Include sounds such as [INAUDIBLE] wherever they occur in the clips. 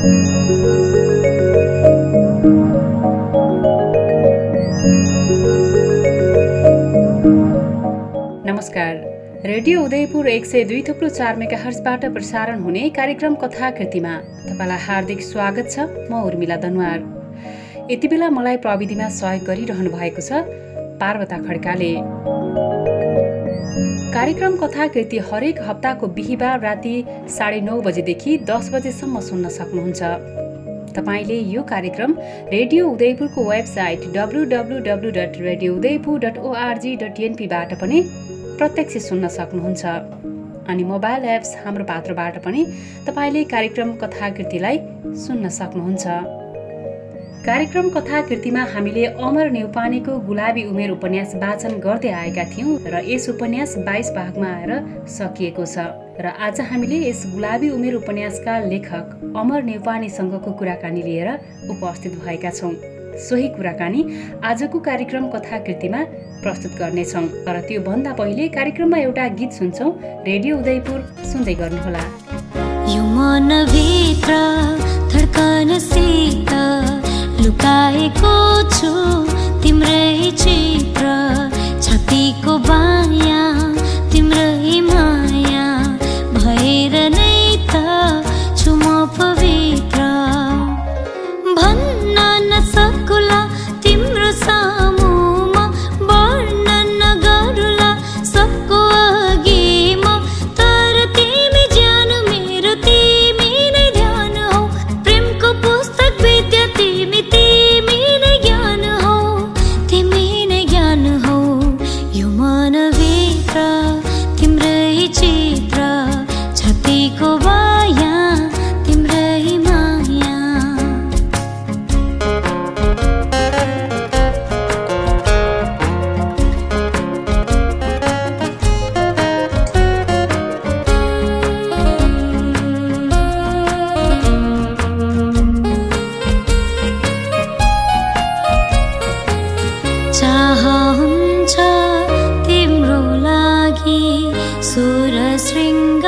नमस्कार। रेडियो उदयपुर एक सय दुई थुप्रो चार मेगा हर्सबाट प्रसारण हुने कार्यक्रम कथाकृतिमा तपाईँलाई हार्दिक स्वागत छ म उर्मिला दनुवार। यति बेला मलाई प्रविधिमा सहयोग गरिरहनु भएको छ पार्वता खड्काले। कार्यक्रम कथाकृति हरेक हप्ताको बिहिबार राति साढे नौ बजेदेखि दस बजेसम्म सुन्न सक्नुहुन्छ। तपाईँले यो कार्यक्रम radio उदयपुरको website W W W dot radio Udayapur dot ORG dot एनपीबाट पनि प्रत्यक्ष सुन्न सक्नुहुन्छ। अनि मोबाइल एप्स हाम्रो पात्रबाट पनि तपाईँले कार्यक्रम कथाकृतिलाई सुन्न सक्नुहुन्छ। कार्यक्रम कथाकृतिमा हामीले अमर नेउपानेको गुलाबी उमेर उपन्यास वाचन गर्दै आएका थियौँ र यस उपन्यास बाइस भागमा आएर सकिएको छ। र आज हामीले यस गुलाबी उमेर उपन्यासका लेखक अमर नेउपानेसँगको कुराकानी लिएर उपस्थित भएका छौँ। सोही कुराकानी आजको कार्यक्रम कथाकृतिमा प्रस्तुत गर्नेछौँ तर त्योभन्दा पहिले कार्यक्रममा एउटा गीत सुन्छौँ। रेडियो उदयपुर सुन्दै गर्नुहोला। लुकाएको छु। तिम्रै चित्र छातीको बाया तिम्रै माया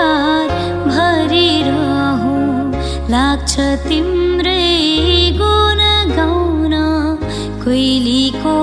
शृङ्गार भरिरहँ लाग्छ तिम्रै गुण गाउन। कोइलीको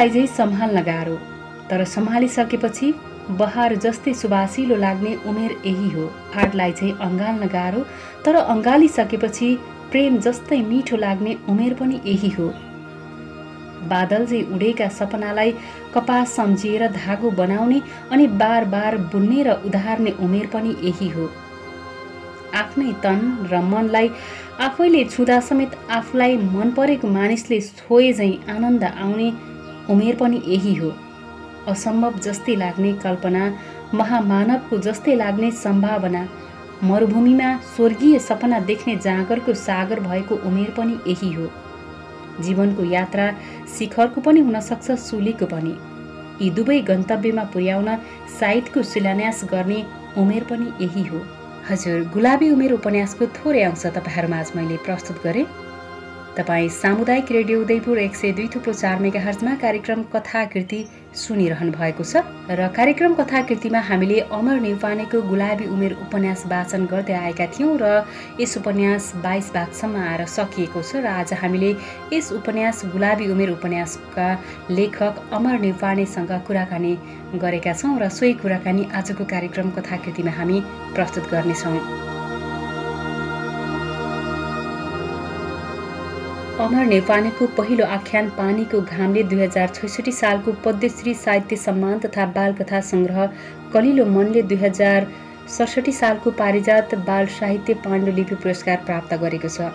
आधीलाई चाहिँ सम्हाल्न गाह्रो। तर सम्हालिसकेपछि बहार जस्तै सुवासिलो लाग्ने उमेर यही हो। फाटलाई चाहिँ अँगाल्न गाह्रो तर अँगालिसकेपछि प्रेम जस्तै मिठो लाग्ने उमेर पनि यही हो। बादल चाहिँ उडेका सपनालाई कपास सम्झिएर धागो बनाउने अनि बार बार बुन्ने र उधार्ने उमेर पनि यही हो। आफ्नै तन र मनलाई आफैले छुँदा समेत आफूलाई मन परेको मानिसले छोए झैँ आनन्द आउने उमेर पनि यही हो। असम्भव जस्तै लाग्ने कल्पना महामानवको जस्तै लाग्ने सम्भावना मरुभूमिमा स्वर्गीय सपना देख्ने जाँगरको सागर भएको उमेर पनि यही हो। जीवनको यात्रा शिखरको पनि हुनसक्छ सुलीको पनि। यी दुवै गन्तव्यमा पुर्याउन साहित्यको शिलान्यास गर्ने उमेर पनि यही हो। हजुर गुलाबी उमेर उपन्यासको थोरै अंश तपाईँहरूमा आज मैले प्रस्तुत गरेँ। तपाईँ सामुदायिक रेडियो उदयपुर एक सय दुई थुप्रो चार मेगा हर्जमा कार्यक्रम कथाकृति सुनिरहनु भएको छ र कार्यक्रम कथाकृतिमा हामीले अमर नेउपानेको गुलाबी उमेर उपन्यास वाचन गर्दै आएका थियौँ र यस उपन्यास बाइस भागसम्म आएर सकिएको छ र आज हामीले यस उपन्यास गुलाबी उमेर उपन्यासका लेखक अमर नेउपानेसँग कुराकानी गरेका छौँ र सोही कुराकानी आजको कार्यक्रम कथाकृतिमा हामी प्रस्तुत गर्नेछौँ। अमर नेपानेको पहिलो आख्यान पानीको घामले दुई हजार छैसठी सालको पद्मश्री साहित्य सम्मान तथा बालकथा सङ्ग्रह कलिलो मनले दुई हजार सडसठी सालको पारिजात बाल साहित्य पाण्डुलिपि पुरस्कार प्राप्त गरेको छ।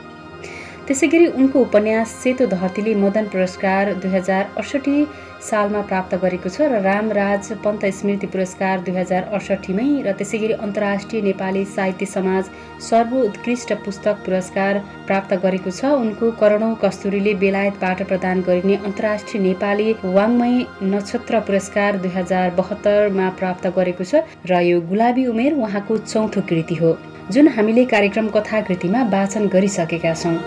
त्यसै गरी उनको उपन्यास सेतो धरतीले मदन पुरस्कार दुई हजार अडसठी सालमा प्राप्त गरेको छ र रामराज पन्त स्मृति पुरस्कार दुई हजार अडसठीमै र त्यसै गरी अन्तर्राष्ट्रिय नेपाली साहित्य समाज सर्वोत्कृष्ट पुस्तक पुरस्कार प्राप्त गरेको छ। उनको करोडौँ कस्तुरीले बेलायतबाट प्रदान गरिने अन्तर्राष्ट्रिय नेपाली वाङ्मय नक्षत्र पुरस्कार दुई हजार बहत्तरमा प्राप्त गरेको छ र यो गुलाबी उमेर उहाँको चौथो कृति हो। जुन हामीले कार्यक्रम कथाकृतिमा वाचन गरिसकेका छौँ।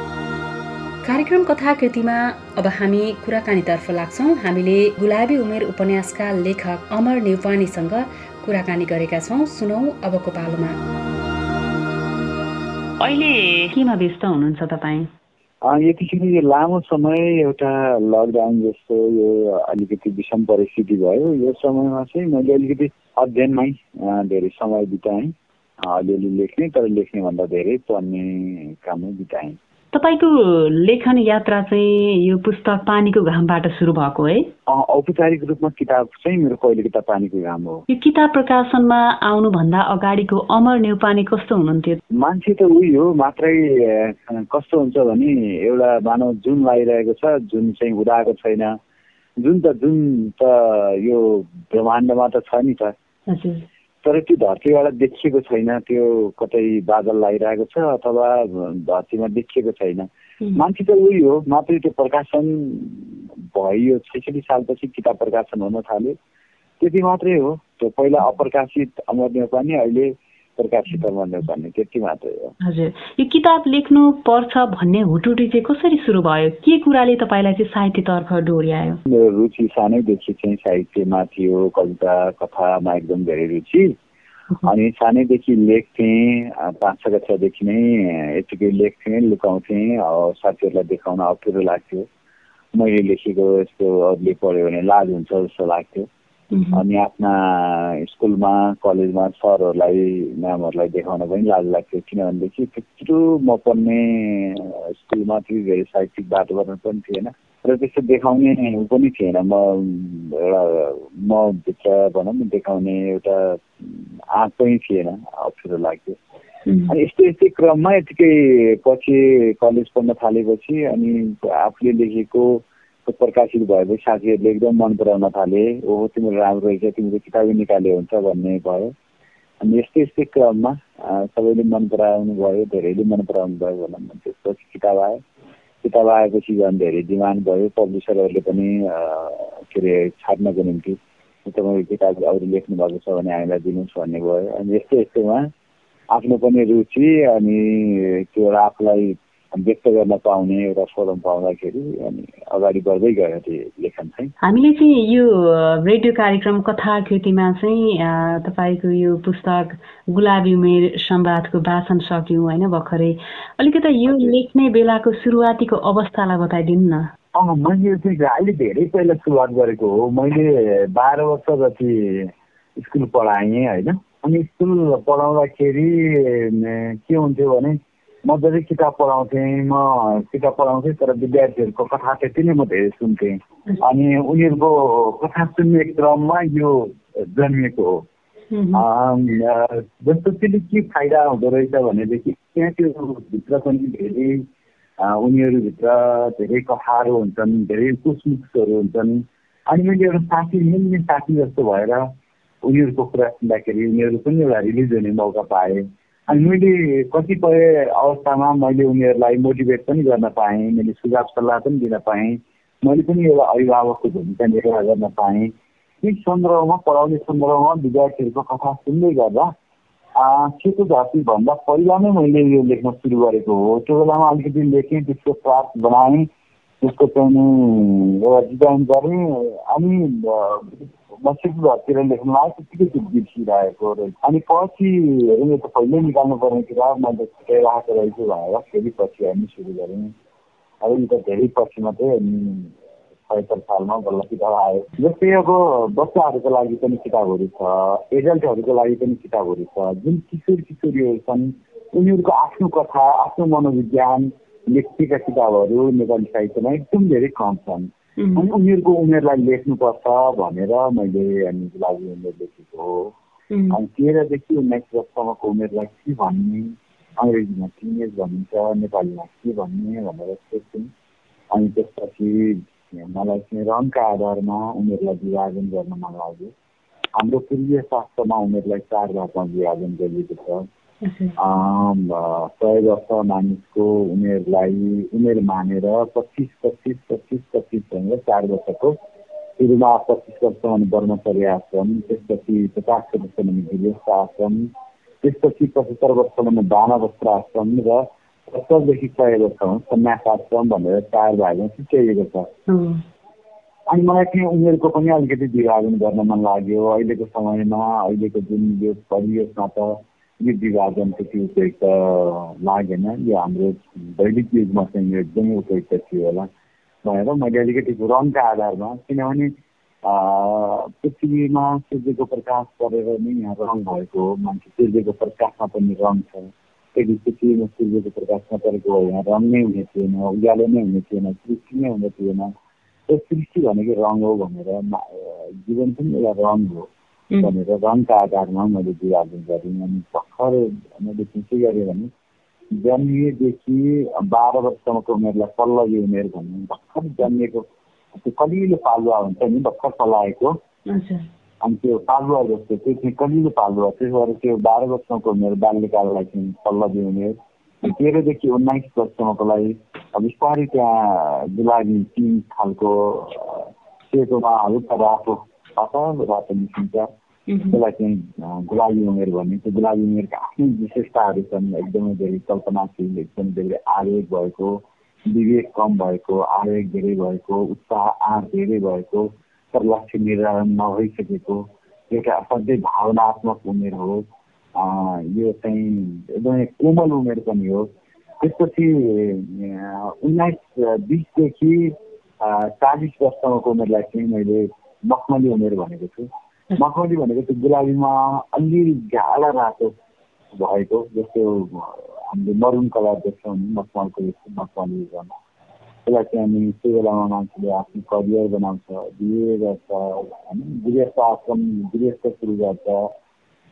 कार्यक्रम कथाकृतिमा अब हामी कुराकानीतर्फ लाग्छौँ। हामीले गुलाबी उमेर उपन्यासका लेखक अमर नेउपानीसँग कुराकानी गरेका छौँ। सुनौ अबको पालोमा। अहिले केमा व्यस्त हुनुहुन्छ तपाईँ? यतिखेर यो लामो समय एउटा लकडाउन जस्तो यो अलिकति विषम परिस्थिति भयो। यो समयमा चाहिँ मैले अलिकति अध्ययनमै धेरै समय बिताएँ। अलिअलि लेख्ने तर लेख्ने भन्दा धेरै पढ्ने कामै बिताएँ। तपाईँको लेखन यात्रा चाहिँ यो पुस्तक पानीको घामबाट सुरु भएको है? औपचारिक रूपमा किताब चाहिँ मेरो पहिलो किताब पानीको घाम हो। यो किताब प्रकाशनमा आउनुभन्दा अगाडिको अमर नेउपाने कस्तो हुनुहुन्थ्यो? मान्छे त उही हो मात्रै कस्तो हुन्छ भने एउटा मानव जुन लागिरहेको छ जुन चाहिँ उदाएको छैन। जुन त जुन त यो ब्रह्माण्डमा त छ नि त। तर त्यो धरतीबाट देखिएको छैन त्यो कतै बादल लगाइरहेको छ अथवा धरतीमा देखिएको छैन। मान्छे त उही हो मात्रै त्यो प्रकाशन भयो छैसठी सालपछि किताब प्रकाशन हुन थाल्यो। त्यति मात्रै हो। त्यो पहिला अप्रकाशित अमर पनि अहिले प्रकाशित अमर पनि त्यति मात्रै हो। हजुर। यो किताब लेख्नु पर्छ भन्ने हुटुटी चाहिँ कसरी सुरु भयो? के कुराले तपाईँलाई चाहिँ साहित्यतर्फ डोर्यायो? मेरो रुचि सानैदेखि चाहिँ साहित्यमा थियो कविता कथामा एकदम धेरै रुचि। अनि सानैदेखि लेख्थेँ पाँच छ कक्षादेखि नै यतिकै लेख्थेँ लुकाउँथेँ साथीहरूलाई देखाउन अप्ठ्यारो लाग्थ्यो। मैले लेखेको यस्तो अरूले पढ्यो भने लाज हुन्छ जस्तो लाग्थ्यो। अनि आफ्ना स्कुलमा कलेजमा सरहरूलाई म्यामहरूलाई देखाउन पनि लाज लाग्थ्यो। किनभनेदेखि त्यत्रो म पढ्ने स्कुलमा त्यति धेरै साहित्यिक वातावरण पनि थिएन। र त्यस्तो देखाउने पनि थिएन। म एउटा म भित्र भनौँ न देखाउने एउटा आँट पनि थिएन अप्ठ्यारो लाग्थ्यो। अनि यस्तै यस्तै क्रममा यतिकै पछि कलेज पढ्न थालेपछि अनि आफूले लेखेको प्रकाशित भएपछि साथीहरूले एकदम मन पराउन थाले। ओहो तिम्रो राम्रो रहेछ तिम्रो किताबै निकाल्यो हुन्छ भन्ने भयो। अनि यस्तै यस्तै क्रममा सबैले मन पराउनु भयो धेरैले मन पराउनु भयो भनौँ न त्यसपछि किताब आयो। किताब आएपछि झन् धेरै डिमान्ड भयो। पब्लिसरहरूले पनि के अरे छाप्नको निम्ति तपाईँको किताब अरू लेख्नु भएको छ भने हामीलाई दिनुहोस् भन्ने भयो। अनि यस्तै यस्तोमा आफ्नो पनि रुचि अनि त्यो एउटा आफूलाई व्यक्त गर्न पाउने एउटा फोरम पाउँदाखेरि अनि अगाडि बढ्दै गयो त्यो लेखन चाहिँ। हामीले चाहिँ यो रेडियो कार्यक्रम कथा कृतिमा चाहिँ तपाईँको यो पुस्तक गुलाबी उमेर सम्वादको वाचन सक्यौँ होइन भर्खरै। अलिकति यो लेख्ने बेलाको सुरुवातीको अवस्थालाई बताइदिनु न। अँ मैले चाहिँ अहिले धेरै पहिला सुरुवात गरेको हो। मैले बाह्र वर्ष जति स्कुल पढाएँ होइन। अनि स्कुल पढाउँदाखेरि के हुन्थ्यो भने मजाले किताब पढाउँथेँ म किताब पढाउँथेँ तर विद्यार्थीहरूको कथा त्यति नै म धेरै सुन्थेँ। अनि उनीहरूको कथा सुन्ने क्रममा यो जन्मिएको हो। जस्तो त्यसले के फाइदा हुँदो रहेछ भनेदेखि त्यहाँ त्यो भित्र पनि धेरै उनीहरूभित्र धेरै कथाहरू हुन्छन् धेरै कुसमुक्सहरू हुन्छन्। अनि मैले एउटा साथी मिल्ने साथी जस्तो भएर उनीहरूको कुरा सुन्दाखेरि उनीहरू पनि एउटा रिलिज हुने मौका पाएँ। अनि मैले कतिपय अवस्थामा मैले उनीहरूलाई मोटिभेट पनि गर्न पाएँ मैले सुझाव सल्लाह पनि दिन पाएँ मैले पनि एउटा अभिभावकको भूमिका निर्वाह गर्न पाएँ। यी सन्दर्भमा पढाउने सन्दर्भमा विद्यार्थीहरूको कथा सुन्दै गर्दा सेतो भन्दा पहिला नै मैले यो लेख्न सुरु गरेको हो। त्यो बेलामा अलिकति लेखेँ त्यसको प्राप्त बनाएँ त्यसको चाहिँ एउटा डिजाइन गरेँ अनि लेख्न लाग्यो त्यत्तिकै त्यो बिर्सिरहेको अनि पछि यो त पहिल्यै निकाल्नु पर्ने किताब मैले छुट्याइ राखेको रहेछु भनेर फेरि पछि हामी सुरु गरेँ। अब यो त धेरै पछि मात्रै अनि सयत्तर सालमा बल्ल किताब आयो। जस्तै अब बच्चाहरूको लागि पनि किताबहरू छ एडल्टहरूको लागि पनि किताबहरू छ। जुन किशोर किशोरीहरू छन् उनीहरूको आफ्नो कथा आफ्नो मनोविज्ञान लेखिएका किताबहरू नेपाली साहित्यमा एकदम धेरै कम छन्। अनि उनीहरूको उमेरलाई लेख्नुपर्छ भनेर मैले अनि लागि उमेर लेखेको हो अनि तेह्रदेखि उन्नाइस वर्षसम्मको उमेरलाई के भन्ने अङ्ग्रेजीमा टिनेज भनिन्छ नेपालीमा के भन्ने भनेर सोध्छौँ अनि त्यसपछि मलाई चाहिँ रङका आधारमा उमेरलाई विभाजन गर्न मन लाग्यो हाम्रो पूर्वीय शास्त्रमा उमेरलाई चार भागमा विभाजन गरिएको छ सय वर्ष मानिसको उमेरलाई उमेर मानेर पच्चिस पच्चिस पच्चिस चार वर्षको सुरुमा पच्चिस वर्ष भने ब्रह्मचर्य आश्रम त्यसपछि पचास वर्ष भने गृहस्थ आश्रम त्यसपछि पचहत्तर वर्ष भने वस्त्र आश्रम र सत्तरदेखि सय वर्षमा सन्यास आश्रम भनेर चार भागमा छुट्याइएको छ अनि मलाई त्यो उमेरको पनि अलिकति विभाजन गर्न मन लाग्यो अहिलेको समयमा अहिलेको जुन यो परिवेशमा त यो विभाजन त्यति उपयुक्त लागेन यो हाम्रो दैनिक युगमा चाहिँ यो एकदमै उपयुक्त थियो होला भनेर मैले अलिकति रङका आधारमा किनभने पृथ्वीमा सूर्यको प्रकाश परेर नै यहाँ रङ भएको हो। मान्छे सूर्यको प्रकाशमा पनि रङ छ। यदि पृथ्वीमा सूर्यको प्रकाशमा परेको हो यहाँ रङ नै हुने थिएन उज्यालो नै हुने थिएन सृष्टि नै हुने थिएन। त्यो सृष्टि भनेको रङ हो भनेर जीवन पनि एउटा रङ हो भनेर रङका आधारमा मैले विभाजन गरेँ। अनि भर्खर मैले के गरेँ भने जन्मिएदेखि बाह्र वर्षसम्मको उमेरलाई पल्लवी उमेर भन्ने भर्खर जन्मिएको त्यो कलिलो पालुवा हुन्छ नि भर्खर पलाएको अनि त्यो पालुवा जस्तो त्यो चाहिँ कलिलो पालुवा। त्यसो भएर त्यो बाह्र वर्षको उमेर बाल्यकाललाई चाहिँ पल्लवी उमेर। तेह्रदेखि उन्नाइस वर्षसम्मको अब बिस्तारै त्यहाँ गुलाबी तिन खालको सेतोमा हल्का रातो पातलो रातो निस्किन्छ। त्यसलाई चाहिँ गुलाबी उमेर भन्ने त्यो गुलाबी उमेरका आफ्नै विशेषताहरू छन् एकदमै धेरै कल्पनाशील एकदमै धेरै आवेग भएको विवेक कम भएको आवेग धेरै भएको उत्साह आँट धेरै भएको तर लक्ष्य निर्धारण नभइसकेको एउटा असाध्यै भावनात्मक उमेर हो। यो चाहिँ एकदमै कोमल उमेर पनि हो। त्यसपछि उन्नाइस बिसदेखि चालिस वर्षसम्मको उमेरलाई चाहिँ मैले मखमली उमेर भनेको छु। मखमली भनेको त्यो गुलाबीमा अलिअलि गाढा रातो भएको जस्तो हामीले मरुन कलर देख्छौँ मखमलको जस्तो मखमली त्यसलाई चाहिँ अनि त्यो बेलामा मान्छेले आफ्नो करियर बनाउँछ बिहे गर्छ होइन गृहस्थ आश्रम गृहस्थ सुरु गर्छ।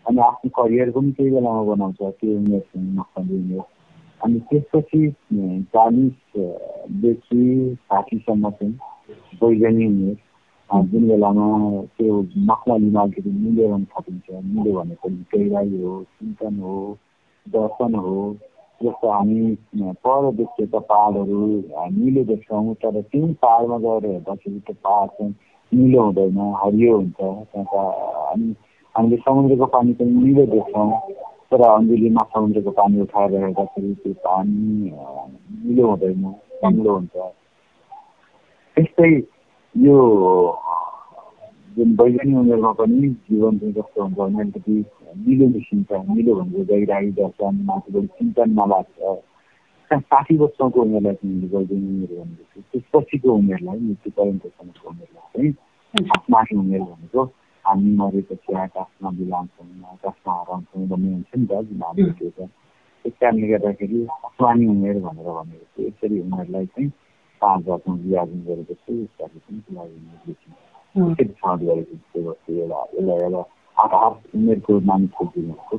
अनि आफ्नो करियर पनि त्यही बेलामा बनाउँछ त्यो उमेर मखमली उमेर अनि त्यसपछि चालिसदेखि साठीसम्म चाहिँ वैज्ञानिक उमेर जुन बेलामा त्यो मखमलीमा अलिकति मूल्य गर्न सकिन्छ मूल्य भनेको गहिराई हो चिन्तन हो दर्शन हो जस्तो हामी पर देखेका पाहाडहरू निलो देख्छौँ तर त्यही पाहाडमा गएर हेर्दाखेरि त्यो पाहाड चाहिँ निलो हुँदैन हरियो हुन्छ त्यहाँका अनि हामीले समुद्रको पानी पनि निलो देख्छौँ तर अङ्गुलीमा समुद्रको पानी उठाएर हेर्दाखेरि त्यो पानी निलो हुँदैन राम्रो हुन्छ त्यस्तै यो जुन वैज्ञानिक उमेरमा पनि जीवन चाहिँ कस्तो हुन्छ भने अलिकति निलो निस्किन्छ निलो भनेको गहिराई दर्शन माथि चिन्तनमा लाग्छ साठी वर्षको उमेरलाई चाहिँ वैज्ञानिक उमेर भनेको त्यसपछिको उमेरलाई मृत्यु पर्यन्तसम्मको उमेरलाई चाहिँ आत्माको उमेर भनेको हामी मरेपछि आकाशमा बिलाउँछौँ आकाशमा हराउँछौँ भन्ने हुन्छ नि त जुन हाम्रो त्यो त्यस कारणले गर्दाखेरि आत्मानी उमेर भनेर भनेको यसरी उमेरलाई चाहिँ पाँच वर्षमा विभाजन गरेको छु यसरी पनि लागि लेखिन्छ छनौट गरेको एउटा एउटा एउटा आधार उमेरको मानिस खोजिदिनु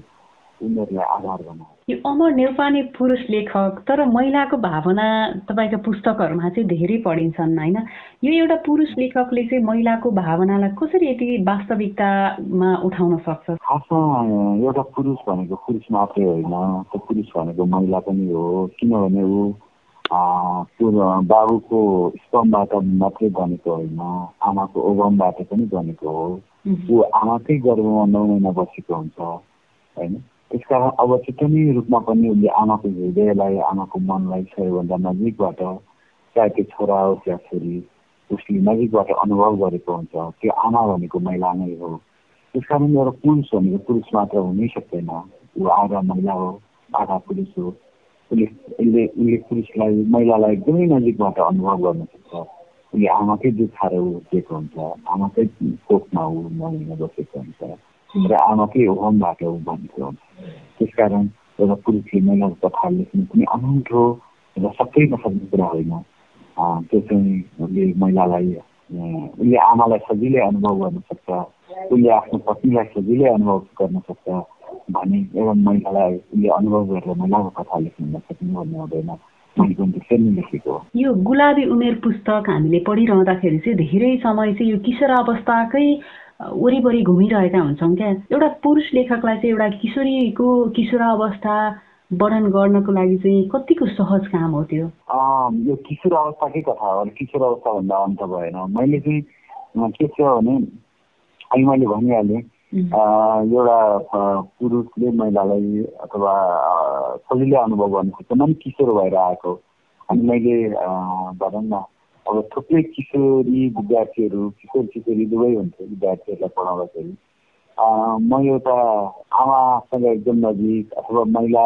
उनीहरूलाई आधार बनाएर यो अमर नेउपाने पुरुष लेखक तर महिलाको भावना तपाईँका पुस्तकहरूमा चाहिँ धेरै पढिन्छन् होइन यो एउटा पुरुष लेखकले चाहिँ महिलाको भावनालाई कसरी यति वास्तविकतामा उठाउन सक्छ खासमा एउटा पुरुष भनेको पुरुष मात्रै होइन त्यो पुरुष भनेको महिला पनि हो किनभने ऊ त्यो बाबुको स्तम्भबाट मात्रै बनेको होइन आमाको ओभमबाट पनि बनेको हो। ऊ आमाकै गर्भमा नौ महिना बसेको हुन्छ होइन? त्यसकारण अब चाहिँ नै रूपमा पनि उसले आमाको हृदयलाई आमाको मनलाई सबैभन्दा नजिकबाट चाहे त्यो छोरा होस् या छोरी उसले नजिकबाट अनुभव गरेको हुन्छ। त्यो आमा भनेको महिला नै हो। त्यस कारण एउटा पुरुष भनेको पुरुष मात्र हुनै सक्दैन। ऊ आधा महिला हो आधा पुरुष हो। उसले उसले उसले पुरुषलाई महिलालाई एकदमै नजिकबाट अनुभव गर्न सक्छ। उसले आमाकै दुखाएर उठेको हुन्छ आमाकै कोखमा ऊ महिना बसेको हुन्छ र आमाकै होमबाट ऊ भनेको हुन्छ। त्यसकारण एउटा पुरुषले महिलाको कथा लेख्नु पनि अनौठो र सबै नसक्ने कुरा होइन। त्यो चाहिँ उसले महिलालाई उसले आमालाई सजिलै अनुभव गर्न सक्छ उसले आफ्नो पत्नीलाई सजिलै अनुभव गर्न सक्छ। भने एवं महिलालाई उसले अनुभव गरेर महिलाको कथा लेख्न नसक्ने भन्ने हुँदैन। यो गुलाबी उमेर पुस्तक हामीले पढिरहँदाखेरि चाहिँ धेरै समय चाहिँ यो किशोर अवस्थाकै वरिपरि घुमिरहेका हुन्छौँ क्या। एउटा पुरुष लेखकलाई चाहिँ एउटा किशोरीको किशोर अवस्था वर्णन गर्नको लागि चाहिँ कतिको सहज काम हो त्यो? यो किशोर अवस्थाकै कथा हो। किशोर अवस्थाभन्दा अन्त भएन। मैले चाहिँ के छ भने अहिले मैले भनिहालेँ एउटा पुरुषले महिलालाई अथवा सजिलै अनुभव गर्नु सक्छ। किशोर भएर आएको अनि मैले भनौँ न अब थुप्रै किशोरी विद्यार्थीहरू किशोर किशोरी दुवै हुन्छ विद्यार्थीहरूलाई पढाउँदाखेरि। म एउटा आमासँग एकदम नजिक अथवा महिला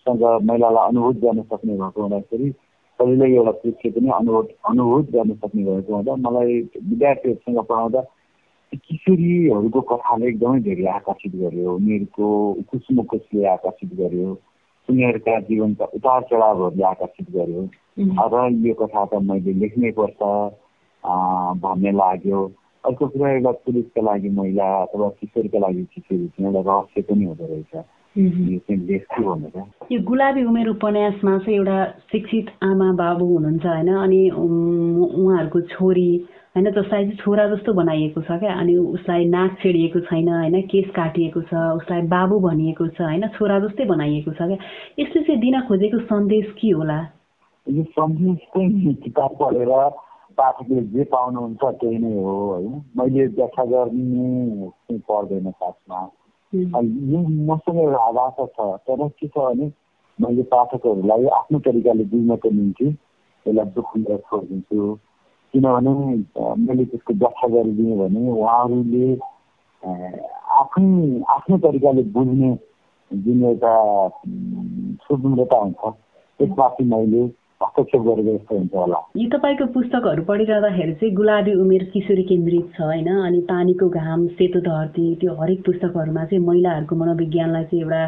सँग महिलालाई अनुभूत गर्न सक्ने भएको हुँदाखेरि सजिलै एउटा पुरुषले पनि अनुभूत अनुभूत गर्न सक्ने भएको हुँदा मलाई विद्यार्थीहरूसँग पढाउँदा किशोरीहरूको कथाले एकदमै धेरै आकर्षित गर्यो। उनीहरूको उकुस मुकुसले आकर्षित गर्यो। उनीहरूका जीवनका उतार चढावहरूले आकर्षित गर्यो। र यो कथा त मैले लेख्नै पर्छ भन्ने लाग्यो। अर्को कुरा एउटा पुरुषका लागि महिला अथवा किशोरका लागि किशोरी एउटा रहस्य पनि हुँदो रहेछ। चाहिँ यो गुलाबी उमेर उपन्यासमा चाहिँ एउटा शिक्षित आमा बाबु हुनुहुन्छ होइन? अनि उहाँहरूको छोरी होइन जसलाई चाहिँ छोरा जस्तो बनाइएको छ क्या? अनि उसलाई नाक छेडिएको छैन होइन? केस काटिएको छ उसलाई बाबु भनिएको छ होइन? छोरा जस्तै बनाइएको छ क्या? यसले चाहिँ दिन खोजेको सन्देश के होला? यो सन्देश चाहिँ किताब पढेर पाठकले जे पाउनुहुन्छ त्यही नै हो होइन? मैले व्याख्या गर्ने पर्दैन खासमा यो मसँग एउटा आभाषा छ तर के छ भने मैले पाठकहरूलाई आफ्नो तरिकाले बुझ्नको निम्ति यसलाई दुःख छोडिदिन्छु। किनभने मैले त्यसको व्याख्या गरिदिएँ भने उहाँहरूले आफ्नै आफ्नो तरिकाले बुझ्ने जुन एउटा स्वतन्त्रता हुन्छ त्यसमाथि मैले हस्तक्षेप गरेको जस्तो हुन्छ होला। यो तपाईँको पुस्तकहरू पढिरहँदाखेरि चाहिँ गुलाबी उमेर किशोरी केन्द्रित छ होइन? अनि पानीको घाम सेतो धरती त्यो हरेक पुस्तकहरूमा चाहिँ महिलाहरूको मनोविज्ञानलाई चाहिँ एउटा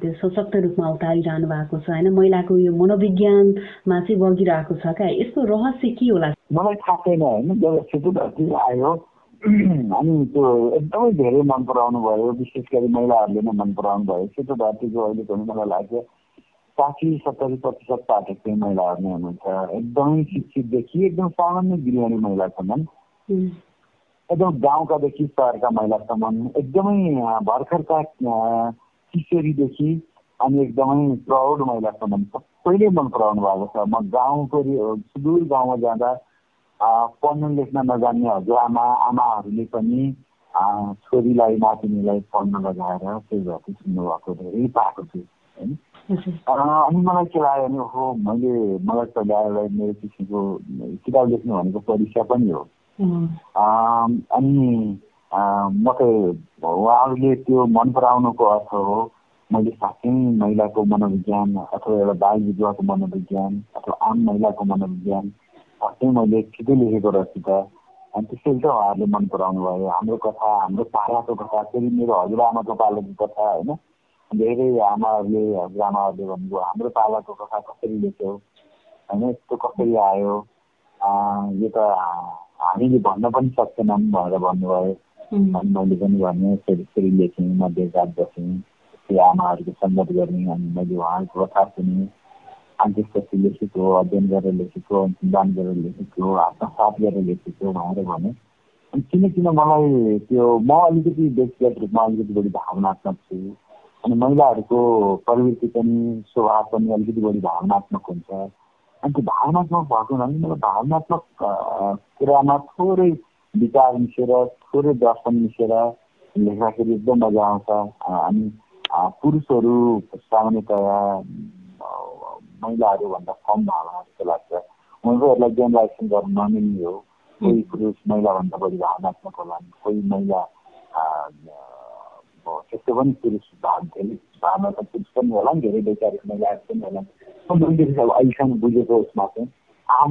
त्यो सशक्त रूपमा उतारिरहनु भएको छ होइन? महिलाको यो मनोविज्ञानमा चाहिँ बगिरहेको छ क्या? यसको रहस्य के होला? मलाई थाहा छैन होइन। जब सेतो धरती आयो [CLEARS THROAT] अनि त्यो एकदमै धेरै मन पराउनु भयो विशेष गरी महिलाहरूले नै मन पराउनु भयो सेतो धरतीको अहिले पनि मलाई लाग्छ साठी सत्तरी प्रतिशत पाठक महिलाहरू नै हुनुहुन्छ। एकदमै शिक्षितदेखि एकदम सामान्य गृहणी महिलासम्म एकदम गाउँकादेखि सहरका महिलासम्म एकदमै भर्खरका किशोरीदेखि अनि एकदमै प्राउड महिलासम्म सबैले मन पराउनु भएको छ। म गाउँको सुदूर गाउँमा जाँदा पढ्नु लेख्न नजान्ने हजुरआमा आमाहरूले पनि छोरीलाई नातिनीलाई पढ्न लगाएर त्यही भएर सुन्नुभएको धेरै पाएको छु होइन अनि मलाई के लाग्यो भने हो मैले मलाई त मेरो किसिमको किताब लेख्नु भनेको परीक्षा पनि हो। अनि म त उहाँहरूले त्यो मन पराउनुको अर्थ हो मैले साँच्चै महिलाको मनोविज्ञान अथवा एउटा बाल विधवाको मनोविज्ञान अथवा आम महिलाको मनोविज्ञान साँच्चै मैले छिटो लेखेको रहेछु त। अनि त्यसैले त उहाँहरूले मन पराउनु भयो। हाम्रो कथा हाम्रो पालाको कथा फेरि मेरो हजुरआमाको पालाको कथा होइन? धेरै आमाहरूले हजुरआमाहरूले भन्नुभयो हाम्रो पालाको कथा कसरी लेख्यो? होइन यस्तो कसरी आयो? यो त हामीले भन्न पनि सक्दैनौँ भनेर भन्नुभयो। अनि मैले पनि भने फेरि फेरि लेखेँ मध्यजात बसेँ त्यो आमाहरूको सङ्गत गर्ने अनि मैले उहाँहरूको कथा सुनेँ। अनि त्यसपछि लेखेको अध्ययन गरेर लेखेको अनुसन्धान गरेर लेखेको आत्मसात गरेर लेखेको भनेर भने। अनि किन किन मलाई त्यो म अलिकति व्यक्तिगत रूपमा अलिकति बढी भावनात्मक छु। अनि महिलाहरूको प्रवृत्ति पनि स्वभाव पनि अलिकति बढी भावनात्मक हुन्छ। अनि त्यो भावनात्मक भएको हुनाले मलाई भावनात्मक कुरामा थोरै विचार मिसेर थोरै दर्शन मिसेर लेख्दाखेरि एकदम मजा आउँछ। अनि पुरुषहरू सामान्यतया महिलाहरूभन्दा कम भावना जस्तो लाग्छ। उनीहरूलाई जेनलाइजेसन गर्नु नमिल्ने हो। कोही पुरुष महिलाभन्दा बढी भावनात्मक होला कोही महिला त्यस्तो पनि पुरुष धेरै भावनात्मक पुरुष पनि होला नि धेरै वैचारिक महिलाहरू पनि होला। मैले अब अहिलेसम्म बुझेको उसमा चाहिँ आम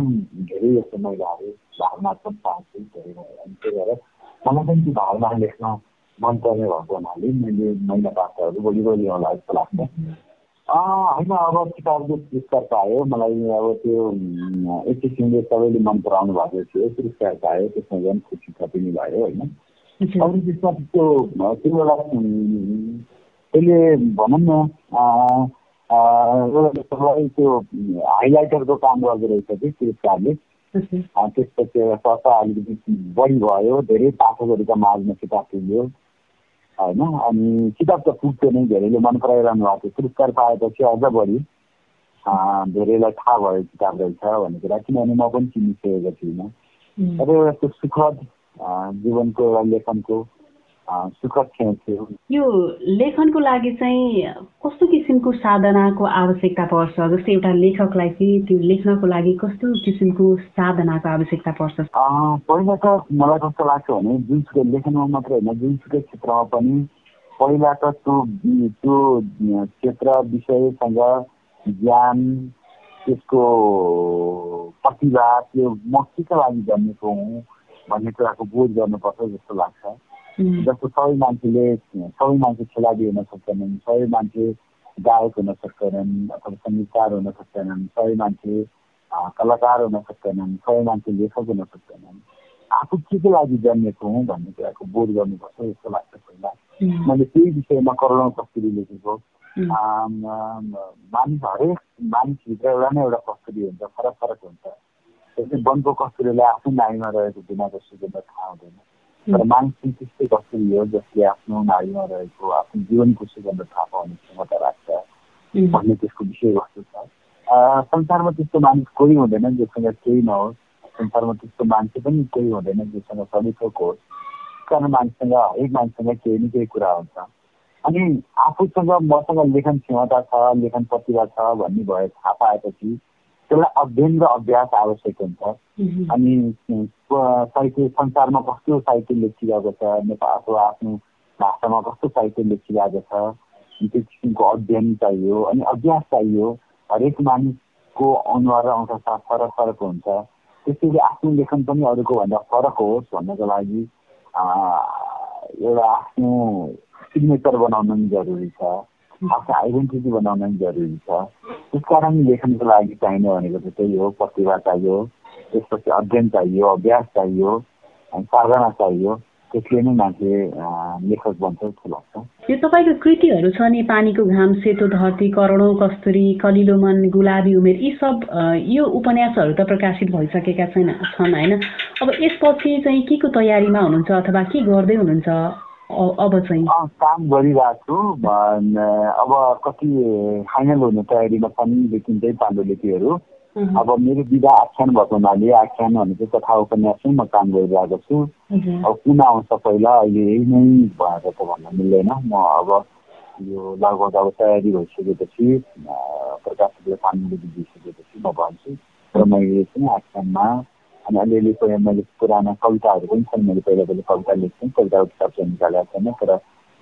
धेरै जस्तो महिलाहरू भावनात्मक पाउँछु धेरै त्यही भएर मलाई पनि त्यो भावना लेख्न मनपर्ने भएको हुनाले मैले महिला पात्रहरू बढी बढी होला जस्तो लाग्छ। होइन अब किताबले पुरस्कार पायो। मलाई अब त्यो एचएससीले सबैले मन पराउनु भएको थियो। पुरस्कार पायो। त्यसमा झन् खुसी थपिने भयो होइन। अरू त्यसमा त्यो त्यो एउटा त्यसले भनौँ न एउटा त्यो हाइलाइटरको काम गर्दो रहेछ कि पुरस्कारले त्यसपछि चर्चा अलिकति बढी भयो धेरै पाठकहरूका माझमा किताब पुग्यो होइन? अनि किताब त पुग्थ्यो नै धेरैले मन पराइरहनु भएको थियो। पुरस्कार पाएपछि अझ बढी धेरैलाई थाहा भयो किताब रहेछ भन्ने कुरा। किनभने म पनि चिनिसकेको छुइनँ। तर एउटा सुखद जीवनको एउटा लेखनको सुखद क्षण थियो। यो लेखनको लागि चाहिँ कस्तो किसिमको साधनाको आवश्यकता पर्छ? जस्तै एउटा लेखकलाई चाहिँ त्यो लेख्नको लागि कस्तो किसिमको साधनाको आवश्यकता पर्छ? पहिला त मलाई कस्तो लाग्छ भने जुनसुकै लेखनमा मात्र होइन जुनसुकै क्षेत्रमा पनि पहिला त त्यो त्यो क्षेत्र विषयसँग ज्ञान त्यसको प्रतिभा त्यो म केका लागि जन्मेको हुँ। भन्ने कुराको बोध गर्नुपर्छ जस्तो लाग्छ जस्तो सबै मान्छेले सबै मान्छे खेलाडी हुन सक्दैनन् सबै मान्छे गायक हुन सक्दैनन् अथवा सङ्गीतकार हुन सक्दैनन् सबै मान्छे कलाकार हुन सक्दैनन् सबै मान्छे लेखक हुन सक्दैनन् आफू के को लागि जन्मेको हुँ भन्ने कुराको बोध गर्नुपर्छ जस्तो लाग्छ पहिला मैले त्यही विषयमा करोडौँ कस्तुरी लेखेको मानिस हरेक मानिसभित्र एउटा नै एउटा कस्तुरी हुन्छ फरक फरक हुन्छ वनको कस्तुरीलाई आफ्नो नानीमा रहेको बिनाको सुगन्ध थाहा हुँदैन। तर मान्छे त्यस्तै कसरी हो जसले आफ्नो नारीमा रहेको आफ्नो जीवनको सुगन्ध थाहा पाउने क्षमता राख्छ भन्ने त्यसको विषयवस्तु छ। संसारमा त्यस्तो मानिस कोही हुँदैन जोसँग केही नहोस्। संसारमा त्यस्तो मान्छे पनि कोही हुँदैन जोसँग सबै थोक होस्। कारण मान्छेसँग हरेक मान्छेसँग केही न केही कुरा हुन्छ। अनि आफूसँग मसँग लेखन क्षमता छ लेखन प्रतिभा छ भन्ने भए थाहा पाएपछि त्यसलाई अध्ययन र अभ्यास आवश्यक हुन्छ। अनि साहित्य संसारमा कस्तो साहित्य लेखिरहेको छ नेपाल अथवा आफ्नो भाषामा कस्तो साहित्य लेखिरहेको छ त्यो किसिमको अध्ययन चाहियो अनि अभ्यास चाहियो हरेक मानिसको अनुहार र आउँछ फरक फरक हुन्छ। त्यसैले आफ्नो लेखन पनि अरूको भन्दा फरक होस् भन्नको लागि एउटा आफ्नो सिग्नेचर बनाउनु पनि जरुरी छ। आफ्नो आइडेन्टिटी बनाउन जरुरी छ। त्यस कारण लेखनको लागि चाहिने भनेको चाहिँ त्यही हो। प्रतिभा चाहियो त्यसपछि अध्ययन चाहियो अभ्यास चाहियो अनि साधना चाहियो। त्यसले नै मान्छे लेखक बन्छ जस्तो लाग्छ। यो तपाईँको कृतिहरू छ नि? पानीको घाम सेतो धरती करोडौँ कस्तुरी कलिलो मन गुलाबी उमेर यी सब यो उपन्यासहरू त प्रकाशित भइसकेका छैन छन् होइन? अब यसपछि चाहिँ के को तयारीमा हुनुहुन्छ अथवा के गर्दै हुनुहुन्छ? अब चाहिँ? काम गरिरहेको छु अब कति फाइनल हुने तयारीमा छन् लेखिँदै पाण्डुलिपिहरू अब मेरो विधा आख्यान भएको हुनाले आख्यान भनेको कथा उपन्यासमै म काम गरिरहेको छु। अब कुन आउँछ पहिला अहिले यही नै भएर त भन्न मिल्दैन। म अब यो लगभग अब तयारी भइसकेपछि प्रकाशकले पाण्डुलिपि दिइसकेपछि म भन्छु। र मैले चाहिँ आख्यानमा अनि अलिअलि मैले पुराना कविताहरू पनि छन् मैले पहिला पहिला कविता लेख्थेँ कविताको किताब चाहिँ निकालेको छैन तर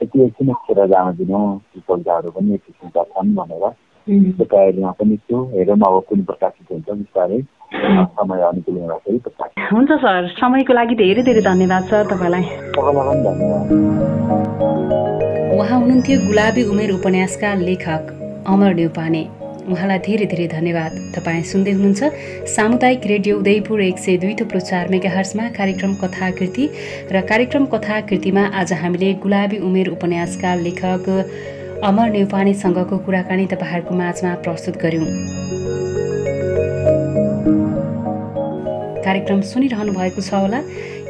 यति एकछिन खेर जान दिनु ती कविताहरू पनि एक किसिमका छन् भनेर त्यो तयारीमा पनि छु हेरौँ अब कुन प्रकाशित हुन्छ बिस्तारै समय अनुकूल हुँदाखेरि प्रकाशित हुन्छ सर समयको लागि धेरै धेरै धन्यवाद सर तपाईँलाई तपाईँलाई पनि धन्यवाद उहाँ हुनुहुन्थ्यो गुलाबी उमेर उपन्यासका लेखक अमर न्युपाने उहाँलाई धेरै धेरै धन्यवाद। तपाईँ सुन्दै हुनुहुन्छ सामुदायिक रेडियो उदयपुर एक सय दुई थुप्रो चार मेगाहर्समा कार्यक्रम कथाकृति र कार्यक्रम कथाकृतिमा आज हामीले गुलाबी उमेर उपन्यासका लेखक अमर नेउपानेसँगको कुराकानी तपाईँहरूको माझमा प्रस्तुत गऱ्यौँ कार्यक्रम सुनिरहनु भएको छ होला।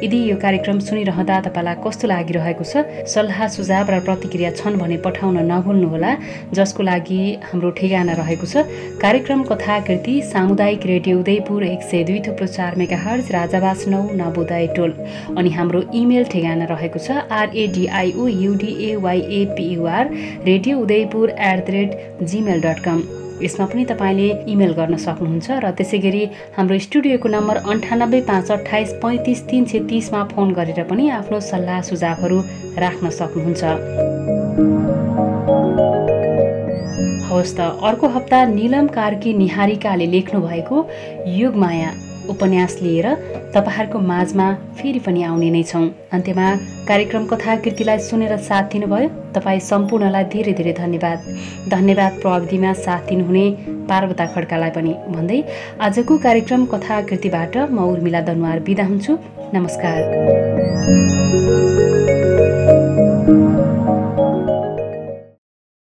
यदि यो कार्यक्रम सुनिरहँदा तपाईँलाई कस्तो लागिरहेको छ सल्लाह सुझाव र प्रतिक्रिया छन् भने पठाउन नभुल्नुहोला जसको लागि हाम्रो ठेगाना रहेको छ। कार्यक्रम कथाकृति सामुदायिक रेडियो उदयपुर एक सय दुई थुप्रो चार मेगा हर्ज राजावास नौ नवोदय टोल। अनि हाम्रो इमेल ठेगाना रहेको छ आरएडिआइओ युडिएवाइएपियुआर radio Udaipur at the rate Gmail dot कम यसमा पनि तपाईँले इमेल गर्न सक्नुहुन्छ र त्यसै गरी हाम्रो स्टुडियोको नम्बर अन्ठानब्बे पाँच अठाइस पैँतिस तिन सय तिसमा फोन गरेर पनि आफ्नो सल्लाह सुझावहरू राख्न सक्नुहुन्छ। हवस् त अर्को हप्ता निलम कार्की निहारिकाले लेख्नु भएको युगमाया। उपन्यास लिएर तपाईँहरूको माझमा फेरि पनि आउने नै छौँ। अन्त्यमा कार्यक्रम कथाकृतिलाई सुनेर साथ दिनुभयो। तपाईँ सम्पूर्णलाई धेरै धेरै धन्यवाद। धन्यवाद प्रविधिमा साथ दिनुहुने पार्वता खड्कालाई पनि। भन्दै आजको कार्यक्रम कथाकृतिबाट म उर्मिला दनुवार बिदा हुन्छु। नमस्कार।